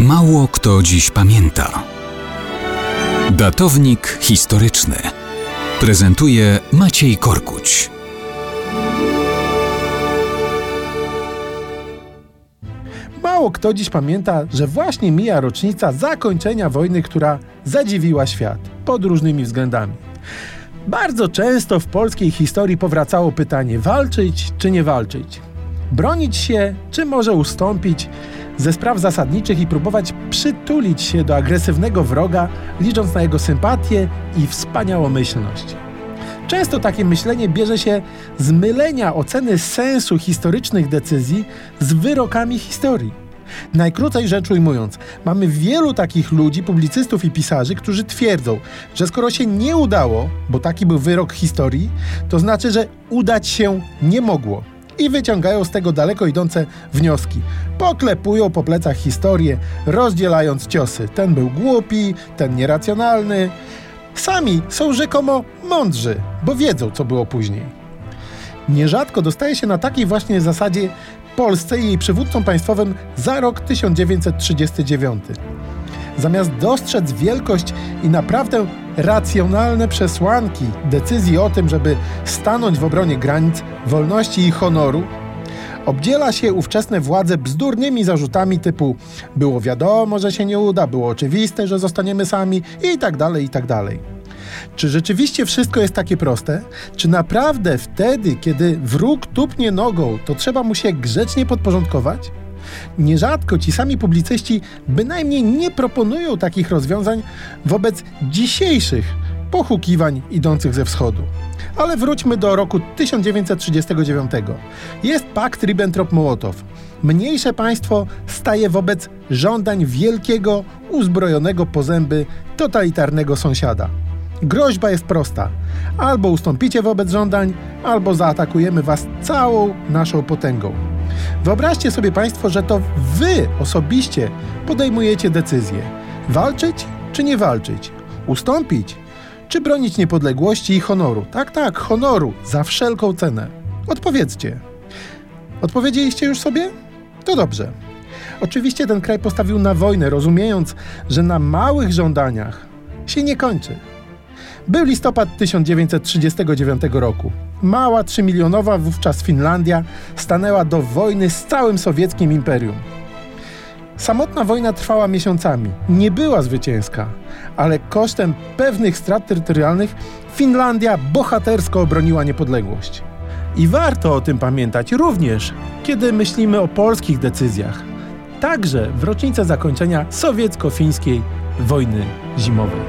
Mało kto dziś pamięta. Datownik historyczny prezentuje Maciej Korkuć. Mało kto dziś pamięta, że właśnie mija rocznica zakończenia wojny, która zadziwiła świat pod różnymi względami. Bardzo często w polskiej historii powracało pytanie: walczyć czy nie walczyć? Bronić się, czy może ustąpić ze spraw zasadniczych i próbować przytulić się do agresywnego wroga, licząc na jego sympatię i wspaniałomyślność. Często takie myślenie bierze się z mylenia oceny sensu historycznych decyzji z wyrokami historii. Najkrócej rzecz ujmując, mamy wielu takich ludzi, publicystów i pisarzy, którzy twierdzą, że skoro się nie udało, bo taki był wyrok historii, to znaczy, że udać się nie mogło i wyciągają z tego daleko idące wnioski. Poklepują po plecach historię, rozdzielając ciosy. Ten był głupi, ten nieracjonalny. Sami są rzekomo mądrzy, bo wiedzą, co było później. Nierzadko dostaje się na takiej właśnie zasadzie Polsce i jej przywódcom państwowym za rok 1939. Zamiast dostrzec wielkość i naprawdę racjonalne przesłanki decyzji o tym, żeby stanąć w obronie granic, wolności i honoru, obdziela się ówczesne władze bzdurnymi zarzutami typu było wiadomo, że się nie uda, było oczywiste, że zostaniemy sami i tak dalej, i tak dalej. Czy rzeczywiście wszystko jest takie proste? Czy naprawdę wtedy, kiedy wróg tupnie nogą, to trzeba mu się grzecznie podporządkować? Nierzadko ci sami publicyści bynajmniej nie proponują takich rozwiązań wobec dzisiejszych pochukiwań idących ze wschodu. Ale wróćmy do roku 1939. Jest pakt Ribbentrop-Mołotow. Mniejsze państwo staje wobec żądań wielkiego, uzbrojonego po zęby totalitarnego sąsiada. Groźba jest prosta. Albo ustąpicie wobec żądań, albo zaatakujemy was całą naszą potęgą. Wyobraźcie sobie Państwo, że to Wy osobiście podejmujecie decyzję. Walczyć czy nie walczyć? Ustąpić czy bronić niepodległości i honoru? Tak, tak, honoru, za wszelką cenę. Odpowiedzcie. Odpowiedzieliście już sobie? To dobrze. Oczywiście ten kraj postawił na wojnę, rozumiejąc, że na małych żądaniach się nie kończy. Był listopad 1939 roku. Mała trzymilionowa wówczas Finlandia stanęła do wojny z całym sowieckim imperium. Samotna wojna trwała miesiącami, nie była zwycięska, ale kosztem pewnych strat terytorialnych Finlandia bohatersko obroniła niepodległość. I warto o tym pamiętać również, kiedy myślimy o polskich decyzjach, także w rocznicę zakończenia sowiecko-fińskiej wojny zimowej.